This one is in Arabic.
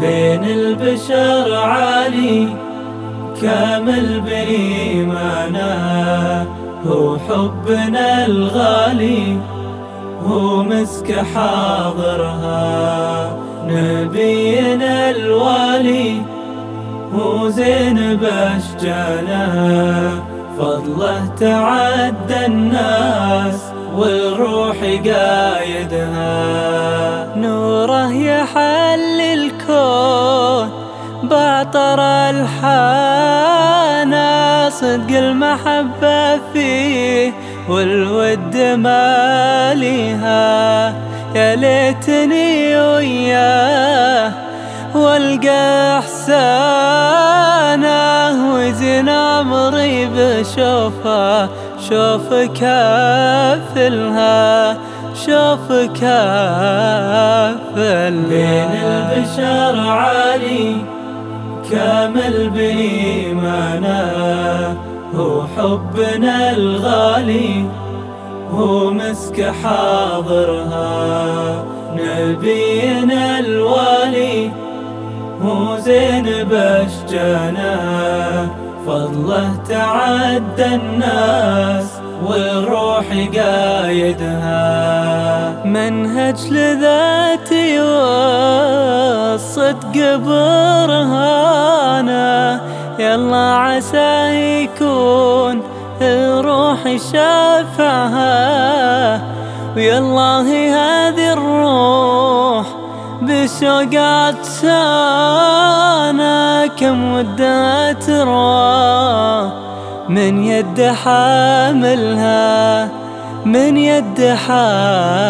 بين البشر عالي كامل بإيمانه هو حبنا الغالي هو مسك حاضرها. نبينا الوالي هو زين باشجانه فضله تعدى الناس والروح قايدها. نوره يحل الكون بعطر الحانا صدق المحبة فيه والود ماليها يا ليتني وياه والقى إحسانه وزن عمري بشوفه شوف كافلها. شوف كافلها بين البشر عالي كامل بإيمانه هو حبنا الغالي هو مسك حاضرها. نبينا الوالي هو زين بشجانه فضله تعدى الناس والروح قايدها. منهج لذاتي والصدق برهانه يلا عسى يكون الروح شافعها ويالله هذه الروح بشوقات سانا كم ودها تروى من يد حاملها من يد حاملها.